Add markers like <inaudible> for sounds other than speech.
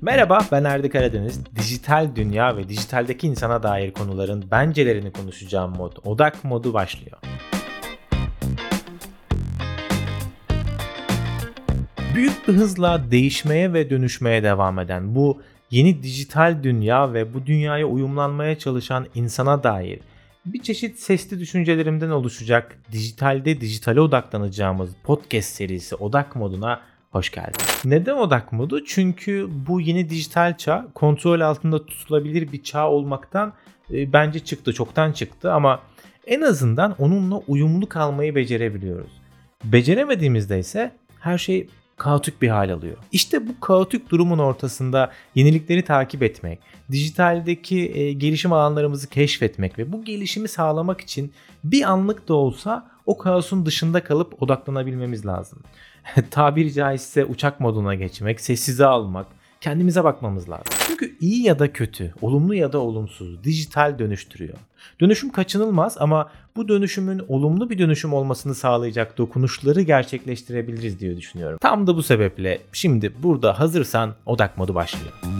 Merhaba ben Erdi Karadeniz. Dijital dünya ve dijitaldeki insana dair konuların bencelerini konuşacağım mod odak modu başlıyor. Büyük bir hızla değişmeye ve dönüşmeye devam eden bu yeni dijital dünya ve bu dünyaya uyumlanmaya çalışan insana dair bir çeşit sesli düşüncelerimden oluşacak dijitalde dijitale odaklanacağımız podcast serisi Odak Modu'na hoş geldin. Neden odak modu? Çünkü bu yeni dijital çağ kontrol altında tutulabilir bir çağ olmaktan e, bence çıktı, çoktan çıktı ama en azından onunla uyumlu kalmayı becerebiliyoruz. Beceremediğimizde ise her şey kaotik bir hal alıyor. İşte bu kaotik durumun ortasında yenilikleri takip etmek, dijitaldeki e, gelişim alanlarımızı keşfetmek ve bu gelişimi sağlamak için bir anlık da olsa o kaosun dışında kalıp odaklanabilmemiz lazım. <laughs> Tabiri caizse uçak moduna geçmek, sessize almak, kendimize bakmamız lazım. Çünkü iyi ya da kötü, olumlu ya da olumsuz, dijital dönüştürüyor. Dönüşüm kaçınılmaz ama bu dönüşümün olumlu bir dönüşüm olmasını sağlayacak dokunuşları gerçekleştirebiliriz diye düşünüyorum. Tam da bu sebeple şimdi burada hazırsan odak modu başlıyor.